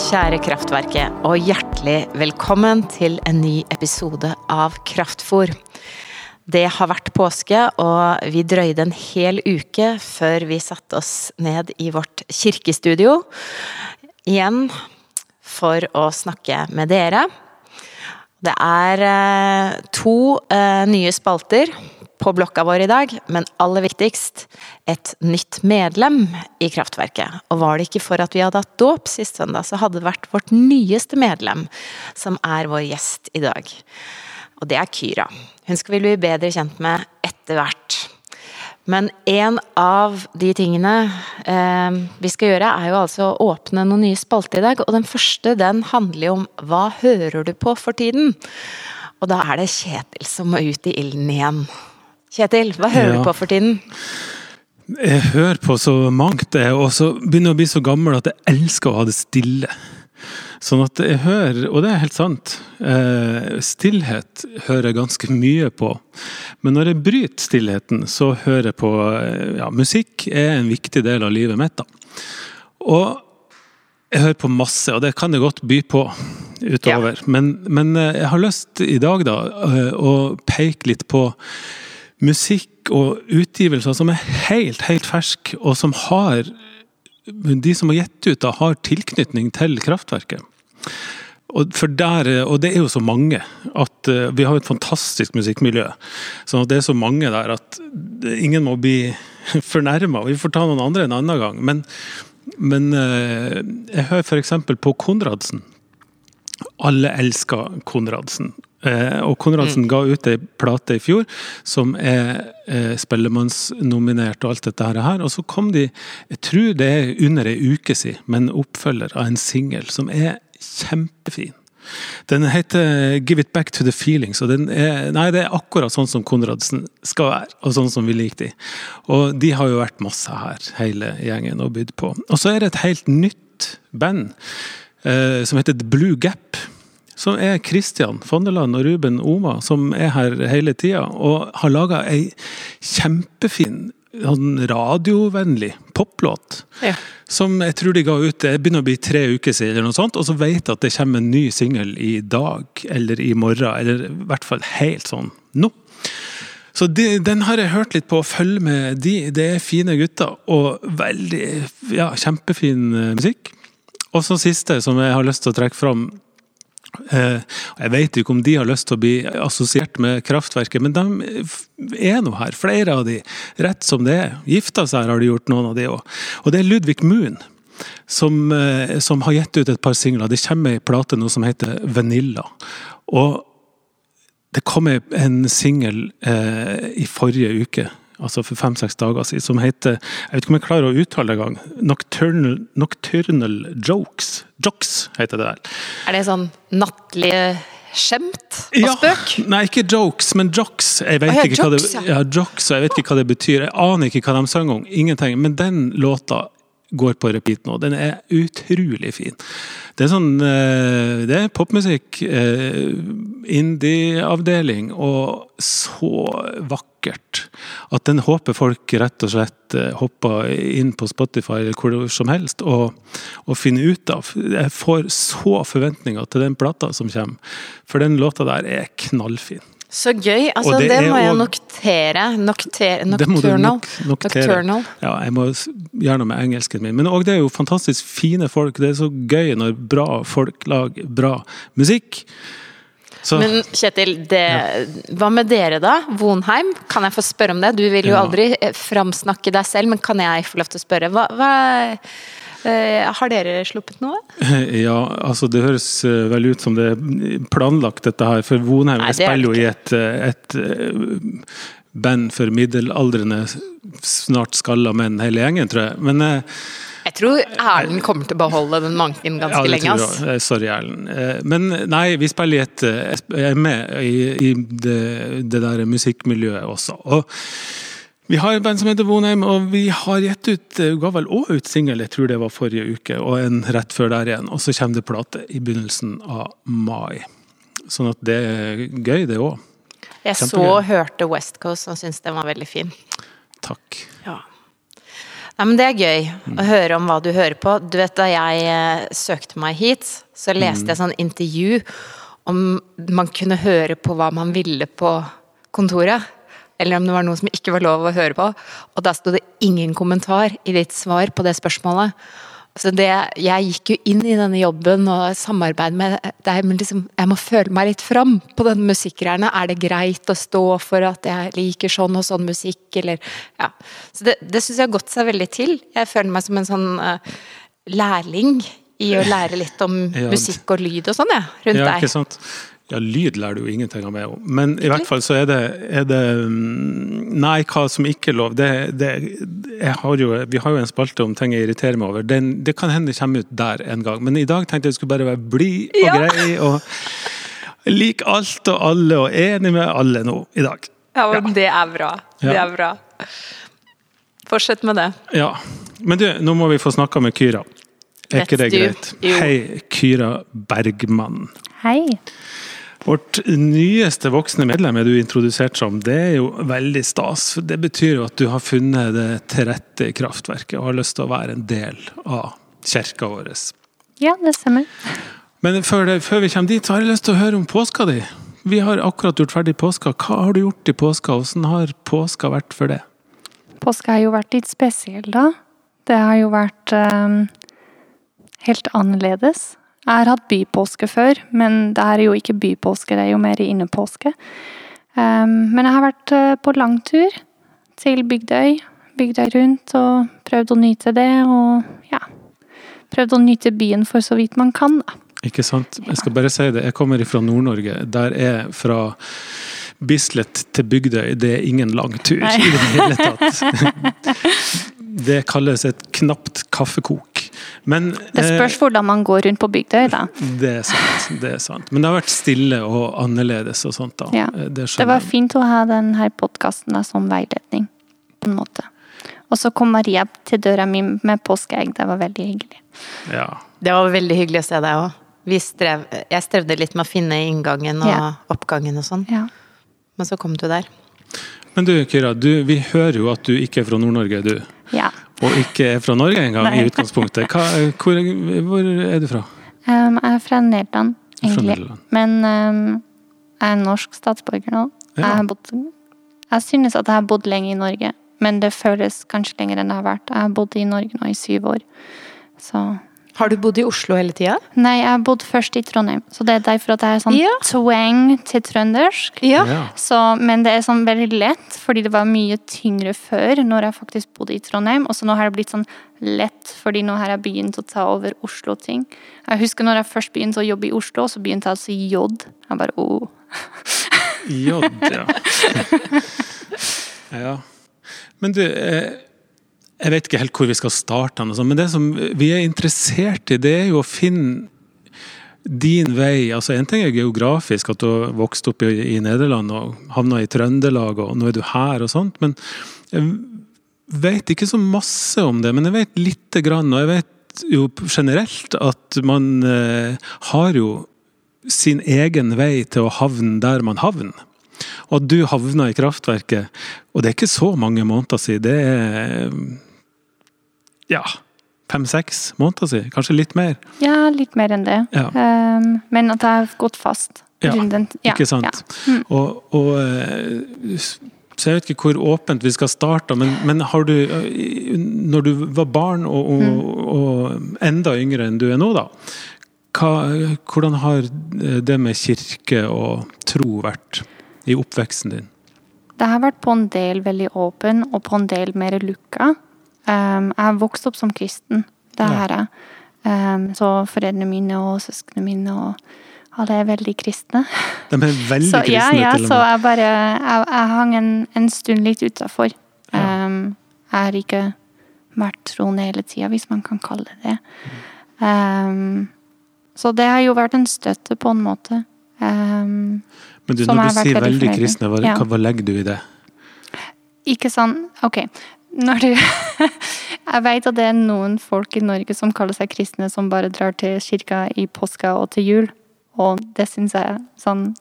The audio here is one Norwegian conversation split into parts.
Kjære Kraftverket, og hjertelig velkommen til en ny episode av Kraftfor. Det har vært påske, og vi drøyde en hel uke før vi satte oss ned i vårt kirkestudio igjen for å snakke med dere. Det er eh, to eh, nye spalter på blokka vår i dag, men aller viktigst et nytt medlem i Kraftverket. Og var det ikke for at vi hadde hatt dåp sist søndag, så hadde det vært vårt nyeste medlem som er vår gjest i dag. Og det er Kyra. Hun skal vi bli bedre kjent med etter hvert. Men en av de tingene eh, vi skal gjøre, er jo altså å åpne noen nye spalter i dag. Og den første den handler jo om hva hører du på for tiden? Og da er det Kjetil som må ut i ilden igjen. Kjetil, hva hører ja. du på for tiden? Jeg hører på så mangt, og så begynner jeg å bli så gammel at jeg elsker å ha det stille. Sånn at jeg hører, og det er helt sant, eh, stillhet hører jeg ganske mye på. Men når jeg bryter stillheten, så hører jeg på eh, ja, Musikk er en viktig del av livet mitt. da. Og jeg hører på masse, og det kan jeg godt by på utover. Ja. Men, men, eh, jeg har lyst i dag da å peke litt på musikk og utgivelser som er helt, helt ferske, og som har De som har gitt ut, da, har tilknytning til kraftverket. Og, der, og, det er jo så mange at uh, vi har et fantastisk musikkmiljø. Så det er så mange der at ingen må bli fornærma. Vi får ta noen andre en annen gang. Men, men uh, jeg hører f.eks. på Konradsen. Alle elsker Konradsen. Eh, og Konradsen mm. ga ut ei plate i fjor som er eh, Spellemannsnominert og alt dette her. Og så kom de, jeg tror det er under ei uke siden, men oppfølger av en singel som er kjempefin. Den heter 'Give It Back To The Feelings'. og den er, nei, Det er akkurat sånn som Konradsen skal være, og sånn som vi liker de. Og de har jo vært masse her, hele gjengen, og bydd på. Og så er det et helt nytt band eh, som heter The Blue Gap som er Kristian Fondeland og Ruben Oma, som er her hele tida, og har laga ei kjempefin sånn radiovennlig poplåt. Ja. Som jeg tror de ga ut Det begynner å bli tre uker siden, eller noe sånt, og så vet jeg at det kommer en ny singel i dag eller i morgen. Eller i hvert fall helt sånn nå. Så de, den har jeg hørt litt på. Følg med de. Det er fine gutter og veldig ja, kjempefin eh, musikk. Og så siste som jeg har lyst til å trekke fram jeg vet ikke om de har lyst til å bli assosiert med kraftverket, men de er nå her, flere av de, rett som det er. Gifta seg har de gjort, noen av de òg. Og det er Ludvig Moon. Som, eh, som, har gitt ut et par singler. Det kommer ei plate nå som heter Vanilla. Og det kom en singel eh, i forrige uke altså for fem-seks dager siden, som heter Jeg vet ikke om jeg klarer å uttale det engang. Nocturnal, Nocturnal Jokes. Jokes heter det der. Er det sånn nattlige skjemt og ja, spøk? Nei, ikke jokes, men jocks. Jeg vet, oh, ja, ikke, jokes, hva det, ja, jokes, jeg vet ikke hva det betyr. Jeg aner ikke hva de sang om. Ingenting. Men den låta går på repeat nå. Den er utrolig fin. Det er sånn eh, Det er popmusikk, eh, indie-avdeling, og så vakkert at den håper folk rett og slett eh, hopper inn på Spotify eller hvor som helst og, og finner ut av. Jeg får så forventninger til den plata som kommer, for den låta der er knallfin. Så gøy. Altså, det, det må jeg noktere. Noktere, nocturnal. Nok, nocturnal. Ja, jeg må gjerne med engelsken min. Men òg det er jo fantastisk fine folk. Det er så gøy når bra folk lager bra musikk. Så. Men Kjetil, det, hva med dere da? Vonheim, kan jeg få spørre om det? Du vil jo ja. aldri eh, framsnakke deg selv, men kan jeg få lov til å spørre? Hva, hva Eh, har dere sluppet noe? Ja, altså det høres eh, vel ut som det er planlagt dette her. For Vonheim Nei, spiller jo i et, et, band for middelaldrende, snart skalla menn, hele gjengen, tror jeg. Men jeg tror Erlend kommer til å beholde den manken ganske ja, lenge. jeg. Sorry, Erlend. Men nei, vi spiller i et Jeg er med i, i det, det der musikkmiljøet også. Og vi har et band som heter Vonheim, og vi har gitt ut eh, ga vel òg ut singel, jeg tror det var forrige uke, og en rett før der igjen. Og så kommer det plate i begynnelsen av mai. Sånn at det er gøy, det òg. Jeg så og hørte West Coast og syntes den var veldig fin. Takk. Ja. Men Det er gøy å høre om hva du hører på. Du vet, Da jeg eh, søkte meg hit, så leste jeg sånn intervju om man kunne høre på hva man ville på kontoret. Eller om det var noe som ikke var lov å høre på. Og da sto det ingen kommentar i ditt svar på det spørsmålet. Så det, jeg gikk jo inn i denne jobben og samarbeid med deg, men liksom, jeg må føle meg litt fram på denne musikkgreiene. Er det greit å stå for at jeg liker sånn og sånn musikk, eller Ja. Så det, det syns jeg har gått seg veldig til. Jeg føler meg som en sånn uh, lærling i å lære litt om musikk og lyd og sånn, jeg. Ja, rundt Ja, deg. ikke sant? Ja, lyd lærer du jo ingenting av meg om. Men i hvert fall så er det, er det mm, Nei, hva som ikke er lov det, det, jeg har jo, Vi har jo en spalte om ting jeg irriterer meg over. Den, det kan hende det kommer ut der en gang. Men i dag tenkte jeg skulle bare være blid og Ja. grei. og Lik alt og alle og enig med alle nå i dag. Ja, men det er bra. Det er bra. Fortsett med det. Ja. Men du, nå må vi få snakka med Kyra. Er ikke det greit? Hei, Kyra Bergmann. Hei. Vårt nyeste voksne medlem er du introdusert som. Det er jo veldig stas. for Det betyr jo at du har funnet det til rette kraftverket og har lyst til å være en del av kirka vår. Ja, det stemmer. Men før, det, før vi kommer dit, så har jeg lyst til å høre om påska di. Vi har akkurat gjort ferdig påska. Hva har du gjort i påska? Hvordan har påska vært for det? Påska har jo vært litt spesiell, da. Det har jo vært um, helt annerledes. Jeg har hatt bypåske før, men det her er jo ikke bypåske, det er jo mer innepåske. Ehm, men jeg har vært eh, på langtur til Bygdøy. Bygdøy rundt og prøvd å nyte det, og ja. Prøvd å nyte byen for så vidt man kan, da. Ikke sant? Jeg skal bare si det. Jeg kommer fra Nord-Norge. Der er fra Bislett til Bygdøy, det er ingen lang tur Nei. i det hele tatt. Det kalles et knapt kaffekok. Men Det spørs hvordan man går rundt på Bygdøy, da. eh, det er sant. Det er sant. Men det har vært stille og annerledes og sånt, da. Ja. Eh, Det Det var fint å ha denne podkasten som veiledning, på en måte. Og så kom Maria til døra mi med påskeegg. Det var veldig hyggelig. Ja. Det var veldig hyggelig å se deg òg. Strev, jeg strevde litt med å finne inngangen og Ja. oppgangen og sånn, Ja. men så kom du der. Men du, Kyra, du, vi hører jo at du ikke er fra Nord-Norge, du. ja. Og ikke er fra Norge engang, i utgangspunktet. Hva, hvor, hvor er du fra? Um, jeg er fra Nederland, Fra egentlig. Nederland. Men um, jeg er norsk statsborger nå. Ja. Jeg, har bodd, jeg synes at jeg har bodd lenge i Norge, men det føles kanskje lenger enn det har vært. Jeg har bodd i Norge nå i syv år. Så Har du bodd i Oslo hele tida? Nei, jeg har bodd først i Trondheim, så det er derfor at jeg er sånn Ja. twang til trøndersk. Ja. Så, men det er sånn veldig lett, fordi det var mye tyngre før, når jeg faktisk bodde i Trondheim. Og så nå har det blitt sånn lett, fordi nå har jeg begynt å ta over Oslo-ting. Jeg husker når jeg først begynte å jobbe i Oslo, så begynte jeg å si J. Jeg bare, oh. J, ja. ja. Men du, eh, jeg vet ikke helt hvor vi skal starte, sånn, men det som vi er interessert i, det er jo å finne din vei. altså En ting er geografisk, at du har vokst opp i, i Nederland og havna i Trøndelag, og nå er du her og sånt. Men jeg vet ikke så masse om det, men jeg vet lite grann. Og jeg vet jo generelt at man eh, har jo sin egen vei til å havne der man havner. Og at du havna i kraftverket, og det er ikke så mange måneder siden, det er ja, fem-seks måneder siden, kanskje litt mer. Ja, litt mer enn det. Ja. Um, men at jeg har gått fast. Ja, ja, Ikke sant? ja. Mm. Og, og eh, så jeg vet ikke hvor åpent vi skal starte, men, men har du eh, Når du var barn og, og, Mm. og enda yngre enn du er nå, da. Hva, hvordan har det med kirke og tro vært i oppveksten din? Det har vært på en del veldig åpen, og på en del mer lukka. Um, jeg har vokst opp som kristen. Det har jeg. Um, så foreldrene mine og søsknene mine og alle er veldig kristne. De er veldig Så, kristne, ja, ja, til og så med. jeg bare Jeg, jeg hang en, en stund litt utafor. Ja. Um, jeg har ikke vært troende hele tida, hvis man kan kalle det det. Um, så det har jo vært en støtte, på en måte. Um, Men du, når du sier veldig veldig kristne, hva, Ja. hva legger du i det? ikke sånn Ok, når du Jeg vet at det er noen folk i Norge som kaller seg kristne, som bare drar til kirka i påska og til jul. Og det syns jeg sånn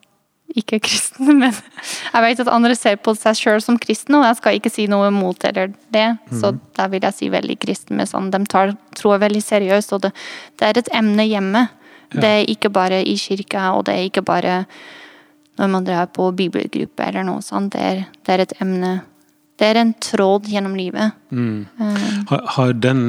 ikke kristen, men jeg vet at andre ser på seg sjøl som kristne, og jeg skal ikke si noe mot eller det, så Mhm. da vil jeg si veldig kristen. Med sånn, de tar troa veldig seriøst, og det, det er et emne hjemme. Det er ikke bare i kirka, og det er ikke bare når man drar på bibelgruppe eller noe sånt. Det er, det er et emne. Det er en tråd gjennom livet. Mm. Um, Har, har den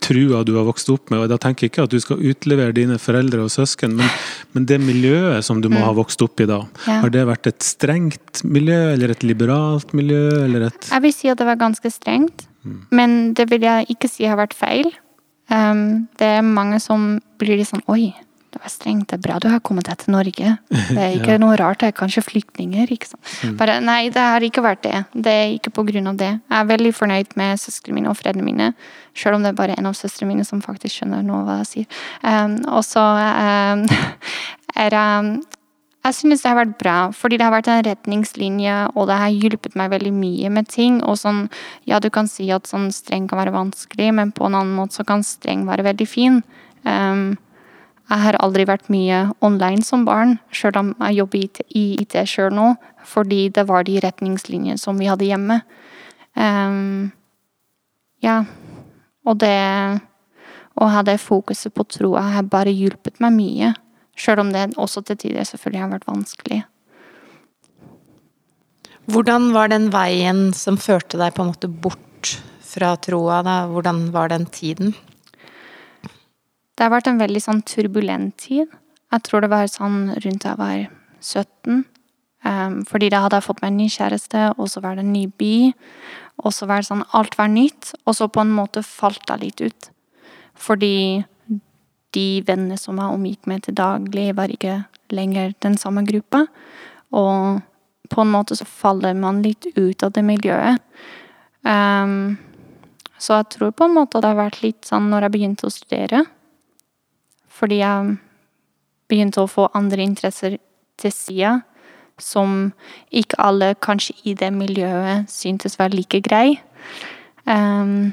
trua du har vokst opp med, og da tenker jeg ikke at du skal utlevere dine foreldre og søsken, men, men det miljøet som du må ha vokst opp i da, Mm. Ja. har det vært et strengt miljø, eller et liberalt miljø, eller et Jeg vil si at det var ganske strengt, Mm. men det vil jeg ikke si har vært feil. Um, det er mange som blir litt sånn Oi, det var strengt. Det er bra du har kommet deg til Norge. Det er ikke Ja. noe rart. Det er kanskje flyktninger. ikke sant? Bare, nei, det har ikke vært det. Det er ikke på grunn av det. Jeg er veldig fornøyd med søstrene mine og foreldrene mine, selv om det er bare en av søstrene mine som faktisk skjønner noe hva jeg sier. Um, og så um, er jeg jeg synes det har vært bra, fordi det har vært en retningslinje, og det har hjulpet meg veldig mye med ting. Og sånn, ja, du kan si at sånn streng kan være vanskelig, men på en annen måte så kan streng være veldig fin. Um, jeg har aldri vært mye online som barn, selv om jeg jobber i IT, sjøl nå, fordi det var de retningslinjene som vi hadde hjemme. Um, ja, og det Å ha det fokuset på troa har bare hjulpet meg mye. Sjøl om det også til tider selvfølgelig har vært vanskelig. Hvordan var den veien som førte deg på en måte bort fra troa? Da? Hvordan var den tiden? Det har vært en veldig sånn turbulent tid. Jeg tror det var sånn rundt jeg var 17. Um, fordi da hadde jeg fått meg en ny kjæreste, og så var det en ny by. Og så var det sånn alt var nytt, og så på en måte falt jeg litt ut. Fordi de vennene som jeg omgikk med til daglig, var ikke lenger den samme gruppa. Og på en måte så faller man litt ut av det miljøet. Um, så jeg tror på en måte det har vært litt sånn når jeg begynte å studere. Fordi jeg begynte å få andre interesser til sida, som ikke alle kanskje i det miljøet syntes var like grei. Um,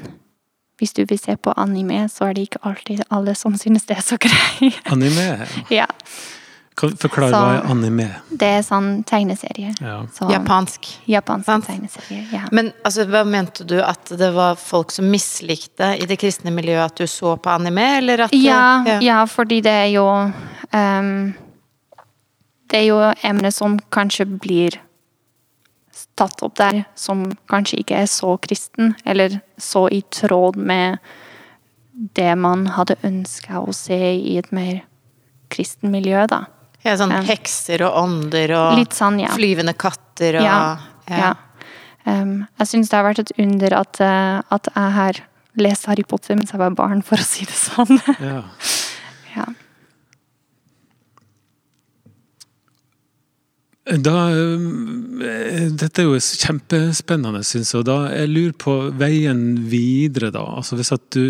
hvis du vil se på anime, så er det ikke alltid alle som synes det er så grei. anime. ja, Forklar Så- hva er anime. det er sånn tegneserie. Ja. Så, Japansk. Japansk Sant. tegneserie, ja. Men altså, hva mente du? At det var folk som mislikte i det kristne miljøet at du så på anime, eller at Ja, ja, fordi det er jo um, Det er jo emner som kanskje blir tatt opp der, som kanskje ikke er så kristen, eller så i tråd med det man hadde ønska å se i et mer kristen miljø, da. Ja, sånn hekser og ånder og Litt sånn, ja. flyvende katter og Ja. ja. Um, jeg syns det har vært et under at, eh, at jeg har lest Harry Potter mens jeg var barn, for å si det sånn. Ja. ja. Da, øh, dette er jo kjempespennende, syns jeg. Da jeg lurer på veien videre, da. Altså hvis at du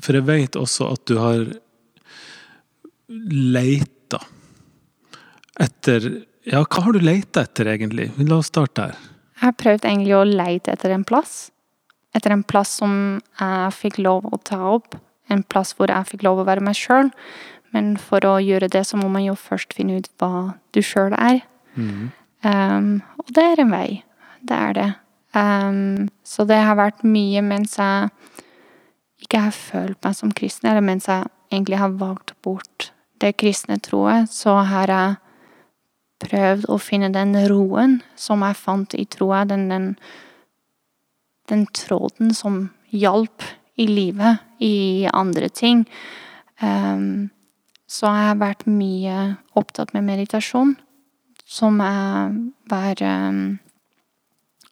For jeg vet også at du har leita etter Ja, hva har du leita etter, egentlig? La oss starte der. Jeg har prøvd egentlig å leite etter en plass. Etter en plass som jeg fikk lov å ta opp. En plass hvor jeg fikk lov å være meg sjøl. Men for å gjøre det, så må man jo først finne ut hva du sjøl er. Um, og det er en vei. Det er det. Um, så det har vært mye mens jeg ikke har følt meg som kristen, eller mens jeg egentlig har valgt bort det kristne troet, så har jeg prøvd å finne den roen som jeg fant i troa, den, den, den tråden som hjalp i livet, i andre ting. Um, så jeg har vært mye opptatt med meditasjon, som jeg var um,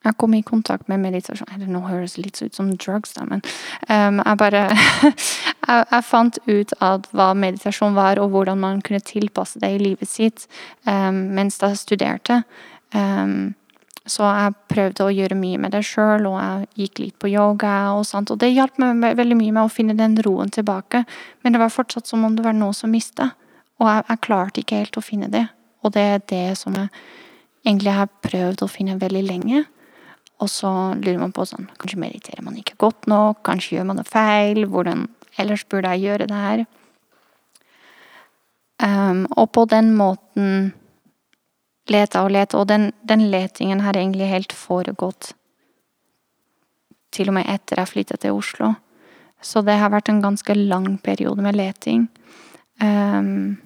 Jeg kom i kontakt med meditasjon nå høres det litt ut som drugs, da, men um, jeg bare jeg, jeg fant ut hva meditasjon var, og hvordan man kunne tilpasse det i livet sitt um, mens jeg studerte. Um, så jeg prøvde å gjøre mye med det sjøl, og jeg gikk litt på yoga. Og sånt, og det hjalp meg veldig mye med å finne den roen tilbake. Men det var fortsatt som om det var noe som mista. Og jeg, jeg klarte ikke helt å finne det. Og det er det som jeg egentlig har prøvd å finne veldig lenge. Og så lurer man på sånn Kanskje mediterer man ikke godt nok? Kanskje gjør man det feil? Hvordan ellers burde jeg gjøre det her? Um, og på den måten leta og leta, og den, den letingen har egentlig helt foregått til og med etter jeg flyttet til Oslo. Så det har vært en ganske lang periode med leting. Um,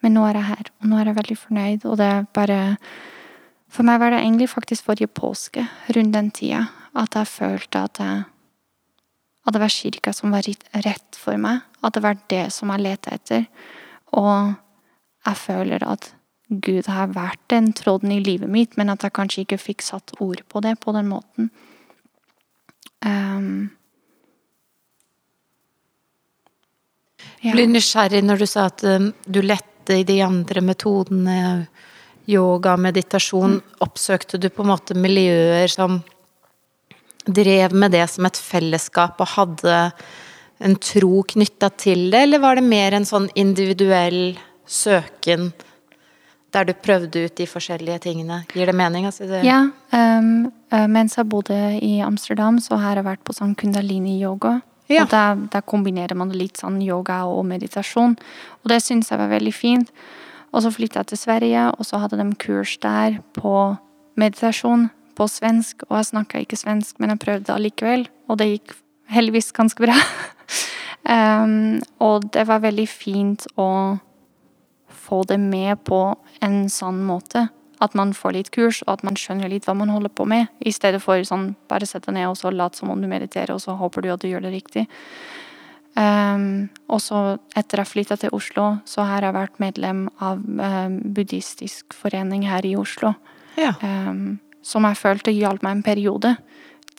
men nå er jeg her, og nå er jeg veldig fornøyd, og det er bare For meg var det egentlig faktisk forrige påske, rundt den tida, at jeg følte at jeg At det var kirka som var rett for meg. At det var det som jeg lette etter. Og jeg føler at Gud har vært den tråden i livet mitt, men at jeg kanskje ikke fikk satt ord på det på den måten. Um, ja. Blir nysgjerrig når du sa at um, du lette i de andre metodene, yoga, meditasjon. Oppsøkte du på en måte miljøer som drev med det som et fellesskap og hadde en tro knytta til det, eller var det mer en sånn individuell søken der du prøvde ut de forskjellige tingene? Gir det mening? Altså det? Ja. Um, mens jeg bodde i Amsterdam, så har jeg vært på sånn kundalini-yoga. Ja. Og der, der, kombinerer man litt sånn yoga og meditasjon. Og det syns jeg var veldig fint. Og så flytta jeg til Sverige, og så hadde de kurs der på meditasjon på svensk. Og jeg snakka ikke svensk, men jeg prøvde allikevel, og det gikk heldigvis ganske bra. um, og det var veldig fint å få det med på en sånn måte. At man får litt kurs, og at man skjønner litt hva man holder på med. I stedet for sånn bare sett deg ned og så lat som om du mediterer, og så håper du at du gjør det riktig. Um, og så, etter jeg flytta til Oslo, så har jeg vært medlem av um, buddhistisk forening her i Oslo. Ja. Um, som jeg følte hjalp meg en periode.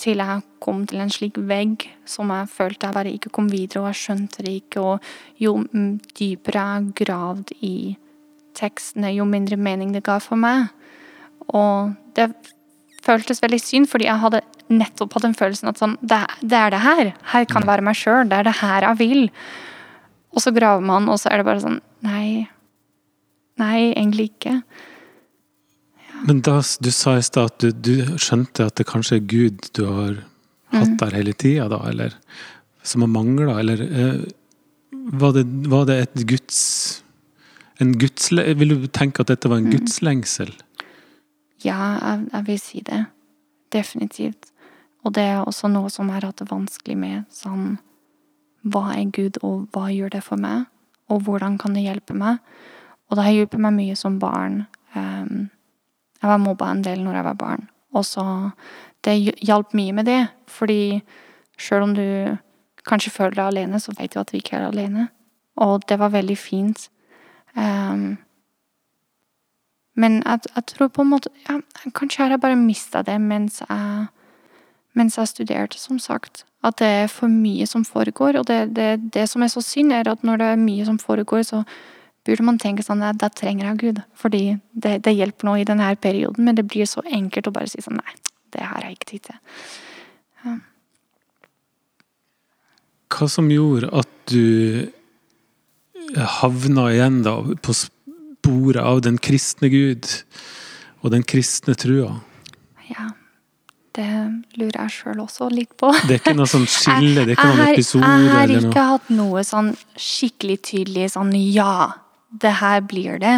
Til jeg kom til en slik vegg som jeg følte jeg bare ikke kom videre, og jeg skjønte det ikke. Og jo dypere jeg gravd i tekstene, jo mindre mening det ga for meg. Og det føltes veldig synd, fordi jeg hadde nettopp hatt den følelsen at sånn, det, det, er det her. Her kan det være meg sjøl. Det er det her jeg vil. Og så graver man, og så er det bare sånn Nei. Nei, egentlig ikke. Ja. Men da du sa i stad at du, du, skjønte at det kanskje er Gud du har hatt mm. der hele tida, da, eller som har mangla, eller eh, var, det, var det et Guds en guds, vil du tenke at dette var en mm. gudslengsel? Ja, jeg, jeg, vil si det. Definitivt. Og det er også noe som jeg har hatt det vanskelig med. Sånn Hva er Gud, og hva gjør det for meg? Og hvordan kan det hjelpe meg? Og det har hjulpet meg mye som barn. Um, jeg var mobba en del når jeg var barn. Og så Det hjalp mye med det. Fordi sjøl om du kanskje føler deg alene, så vet du at du ikke er alene. Og det var veldig fint Um, men jeg, jeg, tror på en måte ja, Kanskje har jeg bare mista det mens jeg, mens jeg studerte, som sagt. At det er for mye som foregår. Og det, det, det som er så synd, er at når det er mye som foregår, så burde man tenke sånn at da trenger jeg Gud. Fordi det, det hjelper nå i denne perioden, men det blir så enkelt å bare si sånn nei, det har jeg ikke tid til. Ja. Hva som gjorde at du havna igjen da på sporet av den kristne Gud og den kristne trua? Ja, det lurer jeg sjøl også litt på. Det er ikke noe sånn skille, det er ikke noen episode? Jeg har ikke hatt noe sånn skikkelig tydelig sånn ja, det her blir det.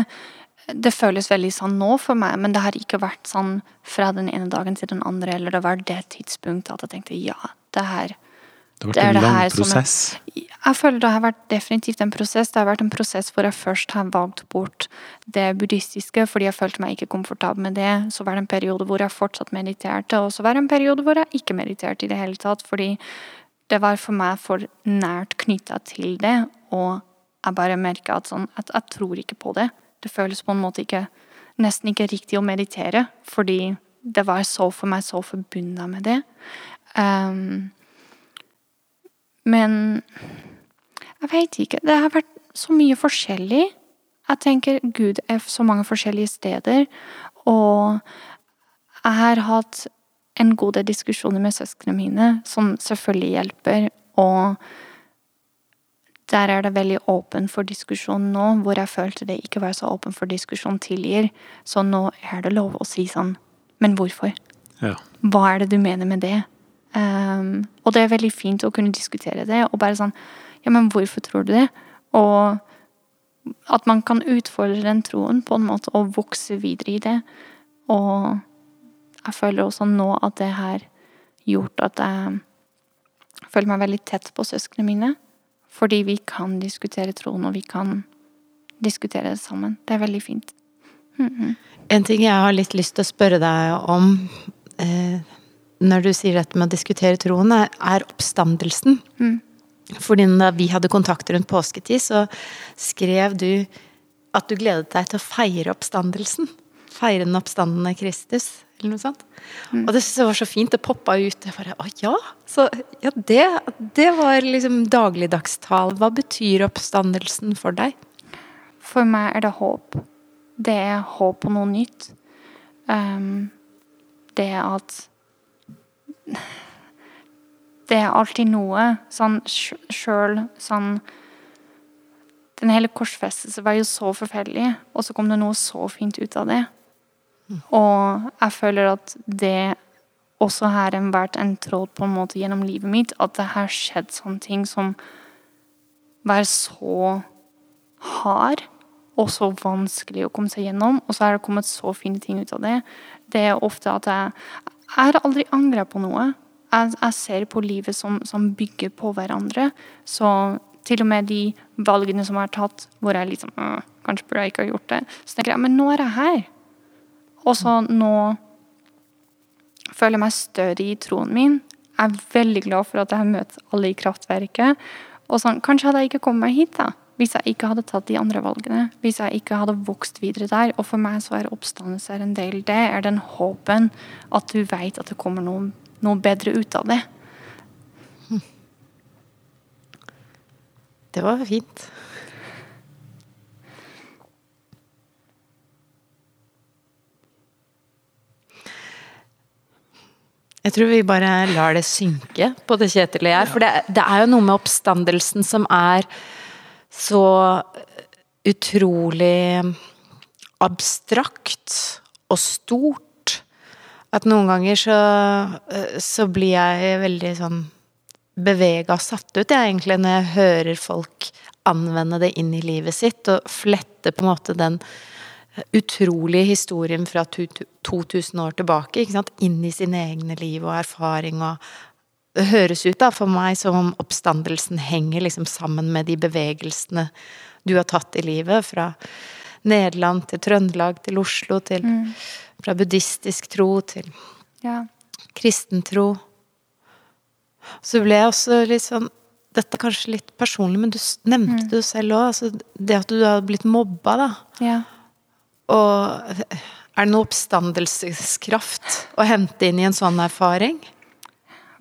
Det føles veldig sånn nå for meg, men det har ikke vært sånn fra den ene dagen til den andre, eller det var det tidspunktet at jeg tenkte ja, det her det har vært en lang prosess? Jeg, jeg føler det har vært definitivt en prosess. Det har vært en prosess hvor jeg først har valgt bort det buddhistiske fordi jeg følte meg ikke komfortabel med det. Så var det en periode hvor jeg fortsatt mediterte, og så var det en periode hvor jeg ikke mediterte i det hele tatt. Fordi det var for meg for nært knytta til det, og jeg bare merka at sånn at jeg tror ikke på det. Det føles på en måte ikke nesten ikke riktig å meditere, fordi det var så for meg så forbundet med det. Um, men jeg veit ikke. Det har vært så mye forskjellig. Jeg tenker Gud er så mange forskjellige steder. Og jeg har hatt en god del diskusjoner med søsknene mine, som selvfølgelig hjelper. Og der er det veldig åpen for diskusjon nå, hvor jeg følte det ikke var så åpen for diskusjon tidligere. Så nå er det lov å si sånn Men hvorfor? Ja. Hva er det du mener med det? Um, og det er veldig fint å kunne diskutere det, og bare sånn Ja, men hvorfor tror du det? Og At man kan utfordre den troen på en måte og vokse videre i det. Og jeg føler også nå at det har gjort at jeg føler meg veldig tett på søsknene mine. Fordi vi kan diskutere troen, og vi kan diskutere det sammen. Det er veldig fint. Mm -hmm. En ting jeg har litt lyst til å spørre deg om eh, når du sier dette med å diskutere troen, er oppstandelsen. Mm. Fordi da vi hadde kontakt rundt påsketid, så skrev du at du gledet deg til å feire oppstandelsen. Feire den oppstandende Kristus eller noe sånt. Mm. Og det syntes jeg var så fint. Det poppa ut. Jeg bare Å ja! Så ja, det, det var liksom dagligdagstal. Hva betyr oppstandelsen for deg? For meg er det håp. Det er håp på noe nytt. Um, det at Det er alltid noe sånn sjøl sånn Den hele korsfestelsen var jo så forferdelig, og så kom det noe så fint ut av det. Og jeg føler at det også har vært en tråd på en måte gjennom livet mitt. At det har skjedd sånne ting som var så hard og så vanskelig å komme seg gjennom. Og så har det kommet så fine ting ut av det. Det er ofte at jeg Jeg har aldri angra på noe. Jeg, jeg, ser på livet som, som, bygger på hverandre. Så til og med de valgene som jeg har tatt, hvor jeg liksom Kanskje burde jeg ikke ha gjort det. Så tenker jeg men nå er jeg her. Og så nå føler jeg meg større i troen min. Jeg er veldig glad for at jeg har møtt alle i kraftverket. Og sånn, Kanskje hadde jeg ikke kommet meg hit da, hvis jeg ikke hadde tatt de andre valgene. Hvis jeg ikke hadde vokst videre der. Og for meg så er oppstandelse en del. Det er den håpen at du vet at det kommer noe, noe bedre ut av det. Det var fint. Jeg tror vi bare lar det synke på det Kjetil og jeg. For det, det, er jo noe med oppstandelsen som er så utrolig abstrakt og stort at noen ganger så, så blir jeg veldig sånn bevega og satt ut, jeg egentlig, når jeg hører folk anvende det inn i livet sitt og flette på en måte den utrolige historien fra 2000 år tilbake inn i sine egne liv og erfaring. og Det høres ut da for meg som om oppstandelsen henger liksom sammen med de bevegelsene du har tatt i livet. Fra Nederland til Trøndelag til Oslo, til, mm. Fra buddhistisk tro til ja. kristentro. Så ble jeg også litt sånn dette er kanskje litt personlig, men du nevnte mm. det selv òg. Altså det at du har blitt mobba, da. Ja. Og er det noe oppstandelseskraft å hente inn i en sånn erfaring?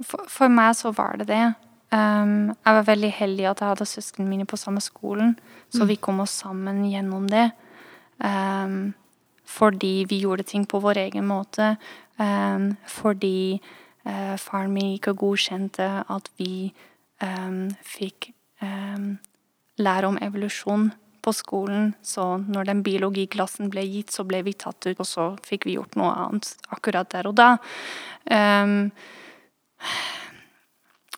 For, for meg så var det det. Um, jeg var veldig heldig at jeg hadde søsknene mine på samme skolen, så mm. vi kom oss sammen gjennom det. Um, fordi vi gjorde ting på vår egen måte. Um, fordi uh, faren min ikke godkjente at vi fikk lære om evolusjon på skolen, så når den biologiklassen ble gitt, så ble vi tatt ut, og så fikk vi gjort noe annet akkurat der og da. Um,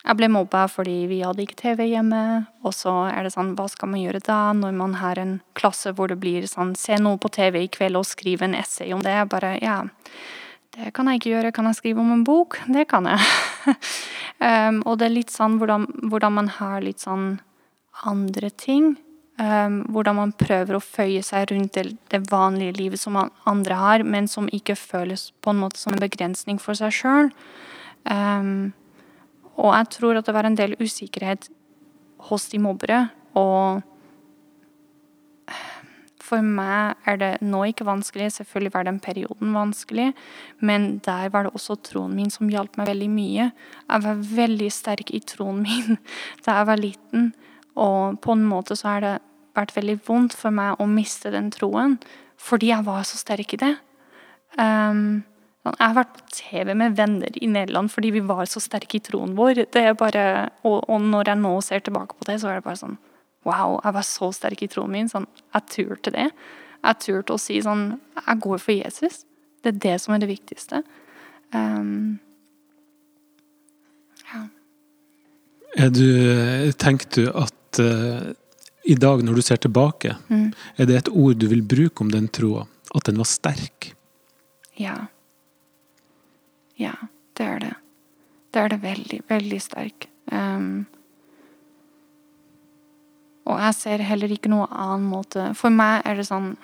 jeg ble mobba fordi vi hadde ikke TV hjemme. Og så er det sånn, hva skal man gjøre da, når man har en klasse hvor det blir sånn Se noe på TV i kveld og skrive en essay om det. Bare ja, det kan jeg ikke gjøre. Kan jeg skrive om en bok? Det kan jeg. um, og det er litt sånn hvordan, hvordan man har litt sånn andre ting. Um, hvordan man prøver å føye seg rundt det, det, vanlige livet som andre har, men som ikke føles på en måte som en begrensning for seg sjøl. Um, ehm, og jeg tror at det var en del usikkerhet hos de mobbere. Og for meg er det nå ikke vanskelig. Selvfølgelig var den perioden vanskelig, men der var det også troen min som hjalp meg veldig mye. Jeg var veldig sterk i troen min da jeg var liten. Og på en måte så har det vært veldig vondt for meg å miste den troen, fordi jeg var så sterk i det. Um, jeg har vært på TV med venner i Nederland fordi vi var så sterke i troen vår. Det er bare, og, og, når jeg nå ser tilbake på det, så er det bare sånn Wow, jeg var så sterk i troen min. Sånn, jeg turte det. Jeg turte å si sånn Jeg går for Jesus. Det er det som er det viktigste. Um, ja. Er du Tenker du at uh, i dag, når du ser tilbake, Mm. er det et ord du vil bruke om den troa? At den var sterk? Ja. Ja, det er det. Det er det veldig, veldig sterk. Um, og jeg ser heller ikke noe annen måte. For meg er det sånn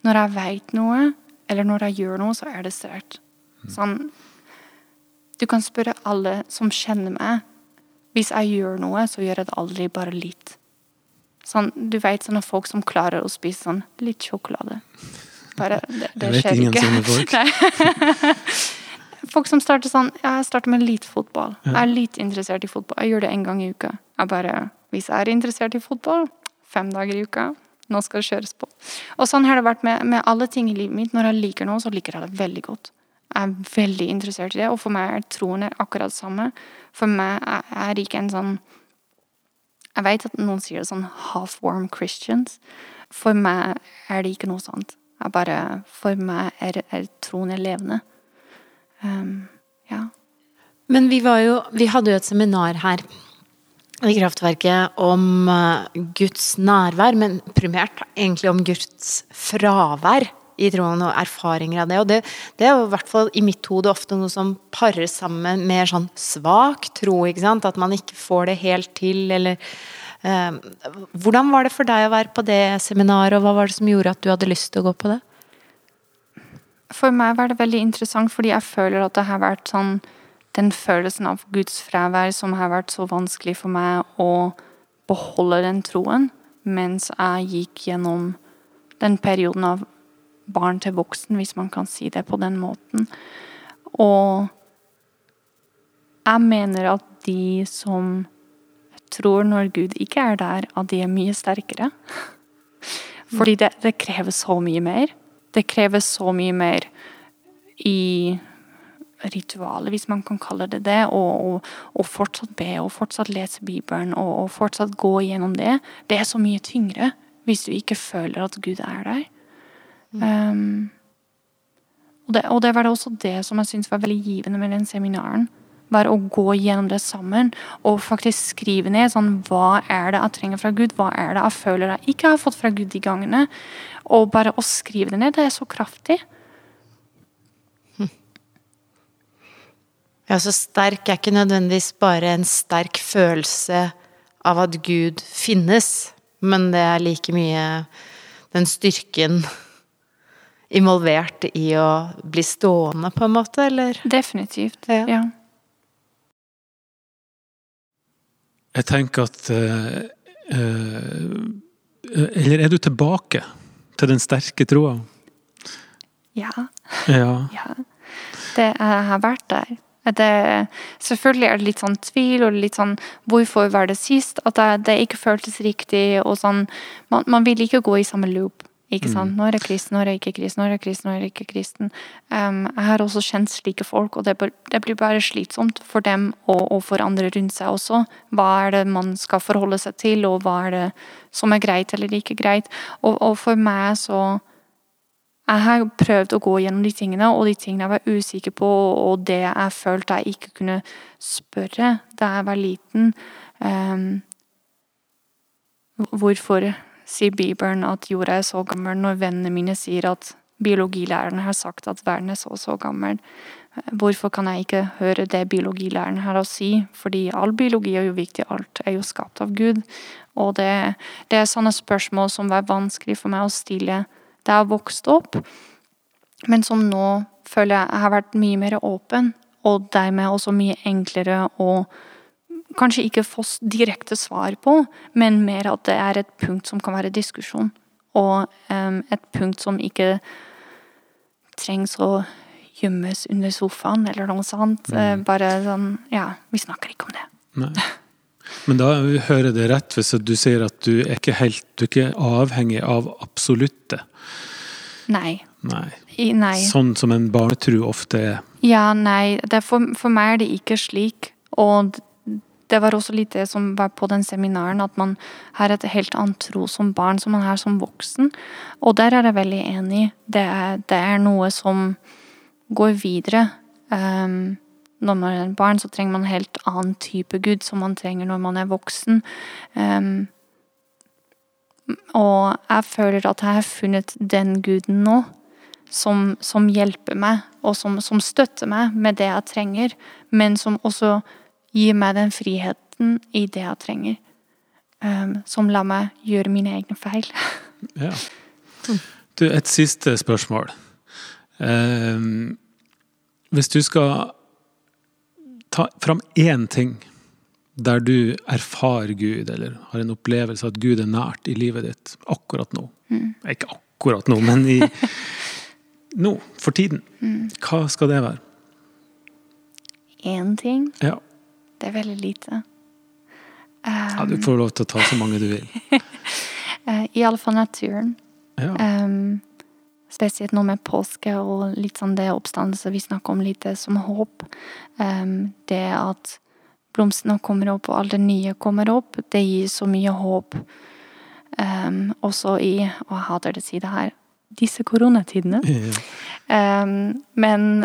Når jeg veit noe, eller når jeg gjør noe, så er det sterkt. Sånn Du kan spørre alle som kjenner meg. Hvis jeg gjør noe, så gjør jeg det aldri bare litt. Sånn, du veit sånne folk som klarer å spise sånn litt sjokolade. Bare, det, det Jeg vet ingen ikke. sånne folk. Folk som starter sånn ja, Jeg starter med litt fotball. Jeg er litt interessert i fotball. Jeg gjør det en gang i uka. Jeg bare, Hvis jeg er interessert i fotball, fem dager i uka, nå skal det kjøres på. Og sånn har det vært med, med alle ting i livet mitt. Når jeg liker noe, så liker jeg det veldig godt. Jeg er veldig interessert i det, og for meg er troen akkurat det samme. For meg er ikke en sånn Jeg vet at noen sier det sånn half-warm Christians. For meg er det ikke noe sånt. Jeg bare, for meg er, er troen levende. Um, ja. Men vi var jo Vi hadde jo et seminar her i Kraftverket om eh, Guds nærvær, men primært egentlig om Guds fravær i troen og erfaringer av det. Og det, det er jo i hvert fall i mitt hode ofte noe som parer sammen med sånn svak tro, ikke sant. At man ikke får det helt til, eller Hvordan var det for deg å være på det seminaret, og hva var det som gjorde at du hadde lyst til å gå på det? For meg var det veldig interessant, fordi jeg føler at det har vært sånn Den følelsen av Guds fravær som har vært så vanskelig for meg å beholde den troen, mens jeg gikk gjennom den perioden av barn til voksen, hvis man kan si det på den måten. Og jeg mener at de som tror når Gud ikke er der, at de er mye sterkere. Fordi det, det krever så mye mer. Det krever så mye mer i ritualet, hvis man kan kalle det det, og, og, og fortsatt be og fortsatt lese Bibelen og, og fortsatt gå gjennom det. Det er så mye tyngre hvis du ikke føler at Gud er der. Um, og, det, og det var det også det som jeg syntes var veldig givende med den seminaren. Var å gå gjennom det sammen og faktisk skrive ned sånn, hva er det jeg trenger fra Gud. Hva er det jeg føler jeg ikke har fått fra Gud de gangene. Og bare å skrive det ned, det er så kraftig. Ja, så sterk er ikke nødvendigvis bare en sterk følelse av at Gud finnes, men det er like mye den styrken involvert i å bli stående, på en måte, eller? Definitivt. Ja. Ja. Jeg tenker at eh, eh, Eller er du tilbake til den sterke troa? ja. Ja. Ja, det jeg har vært der. Det, selvfølgelig er det litt sånn tvil og litt sånn Hvorfor var det sist? At det, det ikke føltes riktig. og sånn, Man, man vil ikke gå i samme loop. Ikke sant? Nå er kristen, nå er ikke kristen, nå er kristen, nå er ikke kristen. Um, jeg har også kjent slike folk, og det, det blir bare slitsomt for dem og, og for andre rundt seg også. Hva er det man skal forholde seg til, og hva er det som er greit eller ikke greit? Og, og for meg så jeg har prøvd å gå gjennom de tingene, og de tingene jeg var usikker på, og det jeg følte jeg ikke kunne spørre da jeg var liten. um, hvorfor sier Bibelen at jorda er så gammel, når vennene mine sier at biologilæreren har sagt at verden er så og så gammel? Hvorfor kan jeg ikke høre det biologilæreren har å si? Fordi all biologi er jo viktig, alt er jo skapt av Gud. Og det, det er sånne spørsmål som var vanskelig for meg å stille da jeg vokste opp, men som nå føler jeg har vært mye mer åpen, og dermed også mye enklere å kanskje ikke få direkte svar på, men mer at det er et punkt som kan være diskusjon. Og um, et punkt som ikke trengs å gjemmes under sofaen eller noe sånt. Mm. Bare sånn Ja, vi snakker ikke om det. Nei. Men da hører jeg det rett hvis du sier at du er ikke helt Du er ikke avhengig av absolutte. Nei. Nei. I, nei. Sånn som en barnetro ofte er. Ja, nei. Det er for, for meg er det ikke slik. Og det var også litt det som var på den seminaren, at man har et helt annet tro som barn som man har som voksen. Og der er jeg veldig enig. Det er, det er noe som går videre. Um, når man er barn, så trenger man en helt annen type Gud som man trenger når man er voksen. Um, Og jeg føler at jeg har funnet den guden nå, som, som hjelper meg, og som, som, støtter meg med det jeg trenger, men som også gir meg den friheten i det jeg trenger. Um, som lar meg gjøre mine egne feil. ja. Du, et siste spørsmål. Um, hvis du skal ta fram én ting der du erfarer Gud, eller har en opplevelse av at Gud er nært i livet ditt akkurat nå. Mm. Ikke akkurat nå, men i, nå, for tiden. Mm. Hva skal det være? Én ting? Ja. Det er veldig lite. Um, ja, du får lov til å ta så mange du vil. uh, Iallfall naturen. Ja. Um, spesielt nå med påske og litt sånn det oppstandelse vi snakker om litt som håp. Um, det at blomstene kommer opp, og alt det nye kommer opp. Det gir så mye håp. Um, også i Og jeg hater det her disse koronatidene. Ja. Men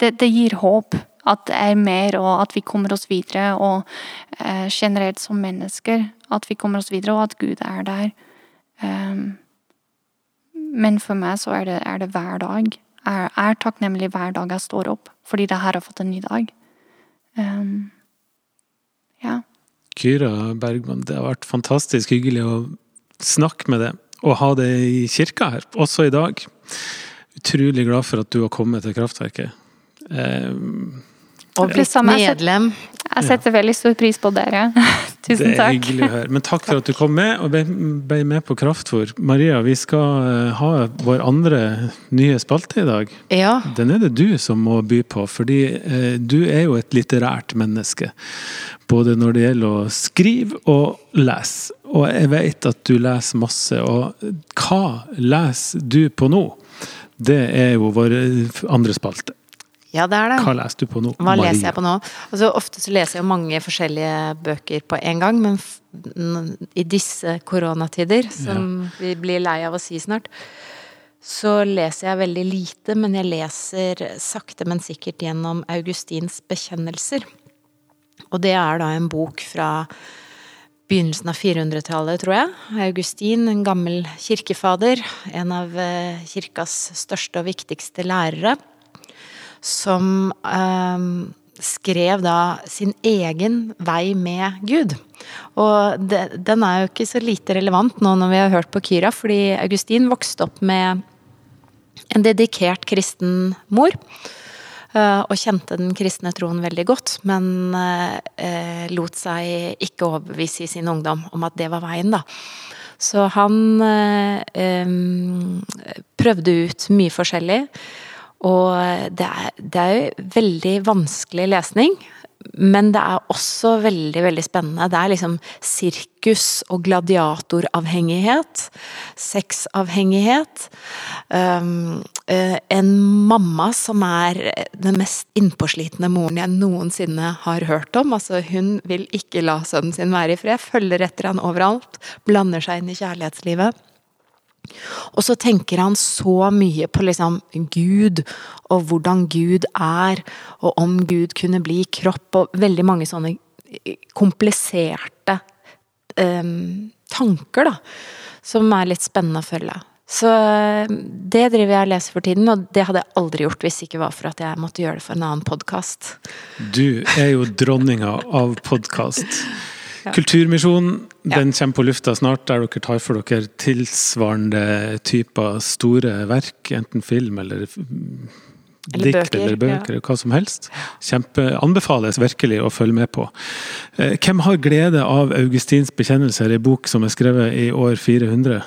det, det, gir håp. At det er mer, og at vi kommer oss videre. Og eh, generelt som mennesker. At vi kommer oss videre, og at Gud er der. Um, men for meg så er det, er det hver dag Jeg er, takknemlig hver dag jeg står opp, fordi det her har fått en ny dag. Um, ja. Kyra Bergman, det har vært fantastisk hyggelig å snakke med deg og ha deg i kirka her, også i dag. Utrolig glad for at du har kommet til Kraftverket. Um, og blitt medlem. Jeg setter veldig stor pris på dere. Tusen takk. Det er hyggelig å høre. Men takk for at du kom med og ble med på Kraftfôr. Maria, vi skal eh, ha vår andre nye spalte i dag. Ja. Den er det du som må by på, fordi eh, du er jo et litterært menneske. Både når det gjelder å skrive og lese. Og jeg vet at du leser masse. Og hva leser du på nå? Det er jo vår andre spalte. Ja, det er det. Hva leser du på nå? Hva Maria? leser jeg på nå? Altså, ofte så leser jeg mange forskjellige bøker på en gang, men i disse koronatider, som ja. vi blir lei av å si snart, så leser jeg veldig lite, men jeg leser sakte, men sikkert gjennom Augustins bekjennelser. Og det er da en bok fra begynnelsen av 400-tallet, tror jeg. Augustin, en gammel kirkefader, en av eh, kirkas største og viktigste lærere som eh, skrev da sin egen vei med Gud. Og det, den er jo ikke så lite relevant nå når vi har hørt på Kyra, fordi Augustin vokste opp med en dedikert kristen mor. Uh, og kjente den kristne troen veldig godt, men uh, lot seg ikke overbevise i sin ungdom om at det var veien, da. Så han uh, um, prøvde ut mye forskjellig. Og det er, det er jo veldig vanskelig lesning. Men det er også veldig veldig spennende. Det er liksom sirkus og gladiatoravhengighet. Sexavhengighet. Um, uh, en mamma som er den mest innpåslitne moren jeg noensinne har hørt om. Altså, hun vil ikke la sønnen sin være i fred. Følger etter han overalt. Blander seg inn i kjærlighetslivet. Og så tenker han så mye på liksom Gud, og hvordan Gud er, og om Gud kunne bli kropp, og veldig mange sånne kompliserte um, tanker, da. Som er litt spennende å følge. Så det driver jeg og leser for tiden, og det hadde jeg aldri gjort hvis ikke var for at jeg måtte gjøre det for en annen podkast. Du er jo dronninga av podkast. Kulturmisjonen den kommer på lufta snart, der dere tar for dere tilsvarende typer store verk, enten film eller eller dikt bøker, eller bøker, ja. hva som helst. Kjempe, anbefales virkelig å følge med på. Eh, hvem har glede av Augustins bekjennelser, ei bok som er skrevet i år 400?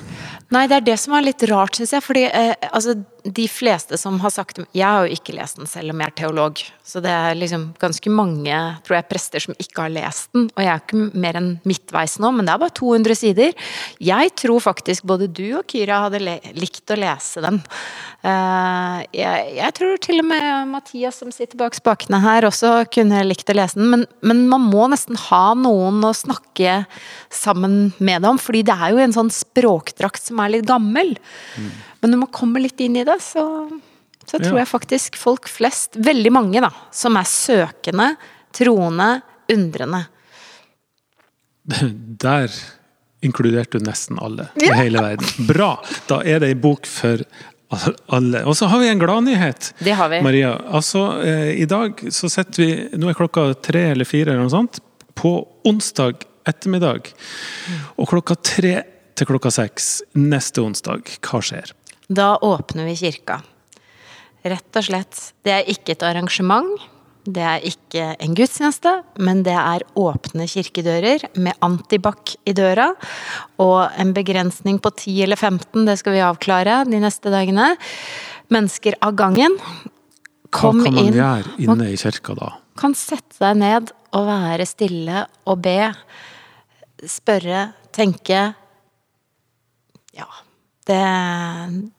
Nei, det er det som er litt rart, syns jeg. Fordi eh, altså, de fleste som har sagt Jeg har jo ikke lest den, selv om jeg er teolog. Så det er liksom ganske mange tror jeg, prester som ikke har lest den. Og jeg er ikke mer enn midtveis nå, men det er bare 200 sider. Jeg tror faktisk både du og Kyra hadde likt å lese den. Eh, jeg, jeg, tror til og med Mathias som sitter bak spakene her også kunne likt å lese den. Men, men man må nesten ha noen å snakke sammen med det om, fordi det er jo en sånn språkdrakt som er litt gammel. Mm. Men når man kommer litt inn i det, så, så tror ja. jeg faktisk folk flest, veldig mange da, som er søkende, troende, undrende, Der inkluderte du nesten alle i hele verden. Bra! Da er det ei bok for alle. Og så har vi en gladnyhet. Det. Maria, altså eh, i dag så sitter vi Nå er klokka tre eller fire eller noe sånt. På onsdag ettermiddag. Og klokka tre til klokka seks neste onsdag, hva skjer? Da åpner vi kirka. Rett og slett. Det er ikke et arrangement. Det er ikke en gudstjeneste, men det er åpne kirkedører med antibac i døra. Og en begrensning på 10 eller 15, det skal vi avklare de neste dagene. Mennesker av gangen. Kom Hva kan man inn. gjøre inne i kirka da? Kan sette deg ned og være stille og be. Spørre, tenke. Ja. Det,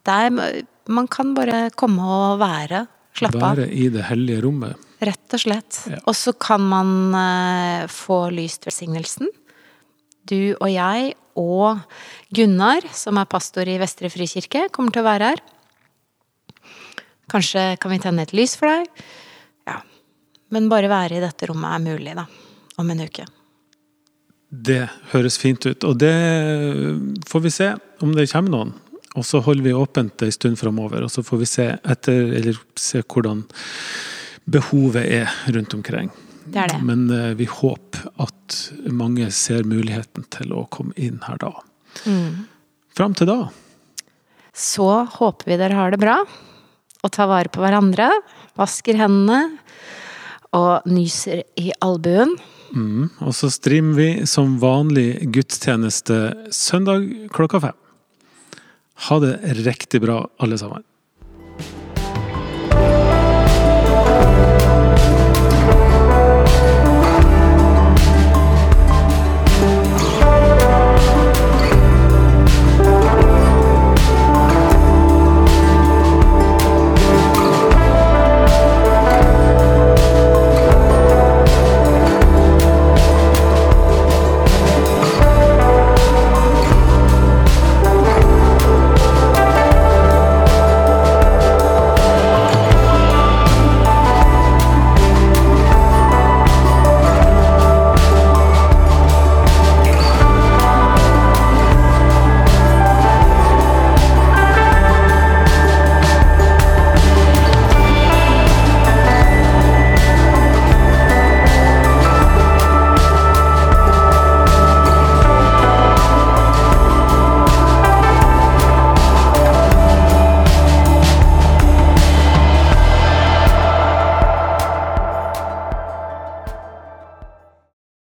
det er Man kan bare komme og være. Slappe av. Være i det hellige rommet. Rett og slett. Ja. Og så kan man uh, få lyst velsignelsen. Du og jeg og Gunnar, som er pastor i Vestre Frikirke, kommer til å være her. Kanskje kan vi tenne et lys for deg. Ja. Men bare være i dette rommet er mulig, da. Om en uke. Det høres fint ut. Og det får vi se om det kommer noen. Og så holder vi åpent en stund framover, og så får vi se etter, eller se hvordan behovet er rundt omkring. Det er det. Men eh, vi håper at mange ser muligheten til å komme inn her da. Mm. Fram til da, Så håper vi dere har det bra, og tar vare på hverandre. Vasker hendene og nyser i albuen. Mm, og så streamer vi som vanlig gudstjeneste søndag klokka fem. Ha det riktig bra, alle sammen.